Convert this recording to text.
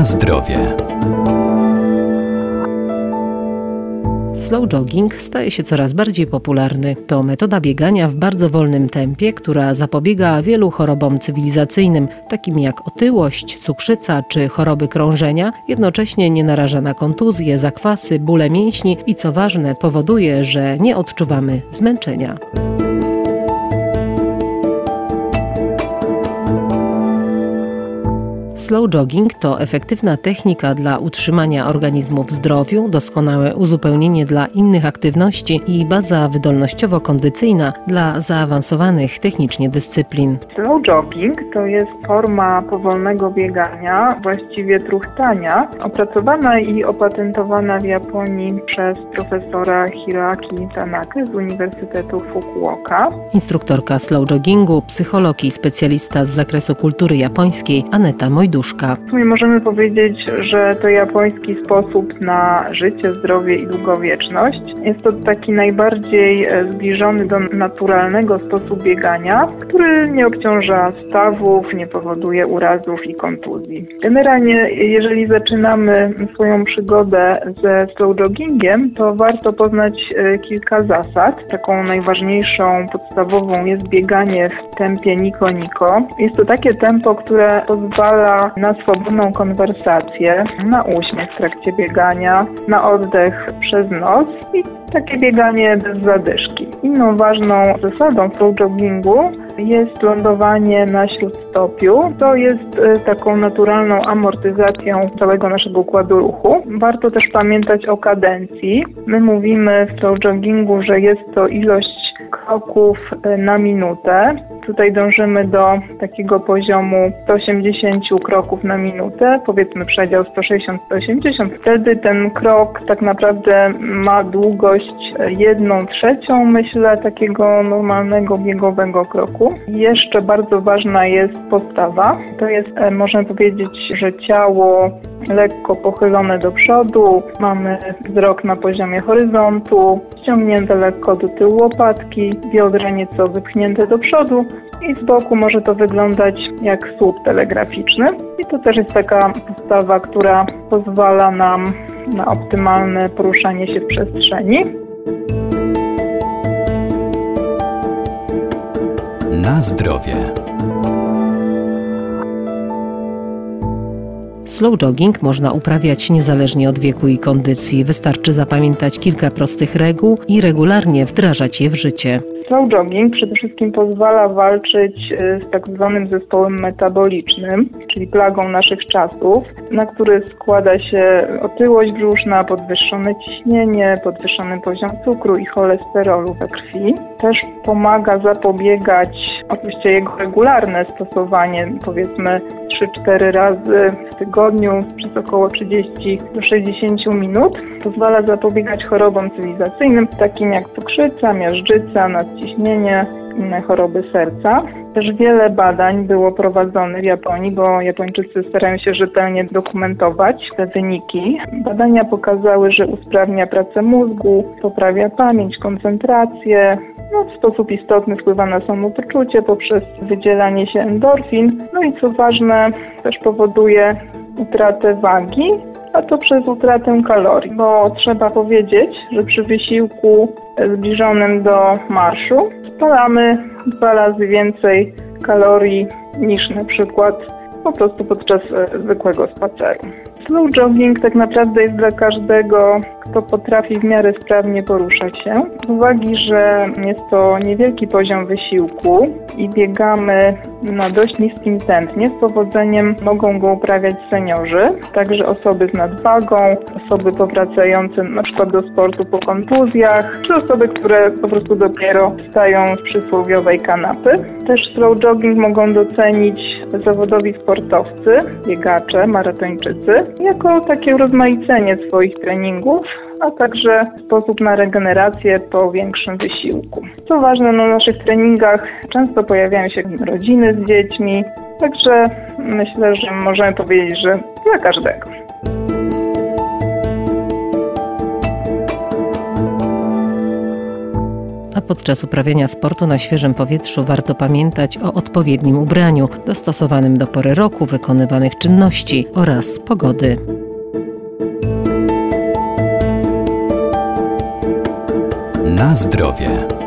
Na zdrowie. Slow jogging staje się coraz bardziej popularny. To metoda biegania w bardzo wolnym tempie, która zapobiega wielu chorobom cywilizacyjnym, takim jak otyłość, cukrzyca czy choroby krążenia, jednocześnie nie naraża na kontuzje, zakwasy, bóle mięśni i co ważne, powoduje, że nie odczuwamy zmęczenia. Slow jogging to efektywna technika dla utrzymania organizmu w zdrowiu, doskonałe uzupełnienie dla innych aktywności i baza wydolnościowo-kondycyjna dla zaawansowanych technicznie dyscyplin. Slow jogging to jest forma powolnego biegania, właściwie truchtania, opracowana i opatentowana w Japonii przez profesora Hiroaki Tanaka z Uniwersytetu Fukuoka. Instruktorka slow joggingu, psycholog i specjalista z zakresu kultury japońskiej Aneta Mojduszka. W sumie możemy powiedzieć, że to japoński sposób na życie, zdrowie i długowieczność. Jest to taki najbardziej e, zbliżony do naturalnego sposobu biegania, który nie obciąża stawów, nie powoduje urazów i kontuzji. Generalnie, jeżeli zaczynamy swoją przygodę ze slow joggingiem, to warto poznać e, kilka zasad. Taką najważniejszą, podstawową jest bieganie w tempie niko-niko. Jest to takie tempo, które pozwala na swobodną konwersację, na uśmiech w trakcie biegania, na oddech przez nos i takie bieganie bez zadyszki. Inną ważną zasadą flow joggingu jest lądowanie na śródstopiu. To jest e, taką naturalną amortyzacją całego naszego układu ruchu. Warto też pamiętać o kadencji. My mówimy w flow joggingu, że jest to ilość kroków e, na minutę. Tutaj dążymy do takiego poziomu 180 kroków na minutę, powiedzmy przedział 160-180. Wtedy ten krok tak naprawdę ma długość 1 trzecią, myślę, takiego normalnego biegowego kroku. Jeszcze bardzo ważna jest postawa. To jest, e, można powiedzieć, że ciało lekko pochylone do przodu, mamy wzrok na poziomie horyzontu, ściągnięte lekko do tyłu łopatki, biodra nieco wypchnięte do przodu i z boku może to wyglądać jak słup telegraficzny. I to też jest taka postawa, która pozwala nam na optymalne poruszanie się w przestrzeni. Na zdrowie. Slow jogging można uprawiać niezależnie od wieku i kondycji. Wystarczy zapamiętać kilka prostych reguł i regularnie wdrażać je w życie. Slow jogging przede wszystkim pozwala walczyć y, z tak zwanym zespołem metabolicznym, czyli plagą naszych czasów, na który składa się otyłość brzuszna, podwyższone ciśnienie, podwyższony poziom cukru i cholesterolu we krwi. Też pomaga zapobiegać oczywiście jego regularne stosowanie, powiedzmy 3-4 razy w tygodniu przez około 30 do 60 minut. Pozwala zapobiegać chorobom cywilizacyjnym, takim jak cukrzyca, miażdżyca, nadciśnienie, inne choroby serca. Też wiele badań było prowadzonych w Japonii, bo Japończycy starają się rzetelnie dokumentować te wyniki. Badania pokazały, że usprawnia pracę mózgu, poprawia pamięć, koncentrację, no, w sposób istotny wpływa na samopoczucie poprzez wydzielanie się endorfin. No i co ważne, też powoduje utratę wagi, a to przez utratę kalorii, bo trzeba powiedzieć, że przy wysiłku zbliżonym do marszu spalamy dwa razy więcej kalorii niż na przykład po prostu podczas e, zwykłego spaceru. Slow jogging tak naprawdę jest dla każdego, kto potrafi w miarę sprawnie poruszać się. Z uwagi, że jest to niewielki poziom wysiłku i biegamy na dość niskim tętnie, z powodzeniem mogą go uprawiać seniorzy, także osoby z nadwagą, osoby powracające na przykład do sportu po kontuzjach, czy osoby, które po prostu dopiero wstają z przysłowiowej kanapy. Też slow jogging mogą docenić zawodowi sportowcy, biegacze, maratończycy, jako takie urozmaicenie swoich treningów, a także sposób na regenerację po większym wysiłku. Co ważne, na naszych treningach często pojawiają się rodziny z dziećmi, także myślę, że możemy powiedzieć, że dla każdego. Podczas uprawiania sportu na świeżym powietrzu warto pamiętać o odpowiednim ubraniu, dostosowanym do pory roku, wykonywanych czynności oraz pogody. Na zdrowie.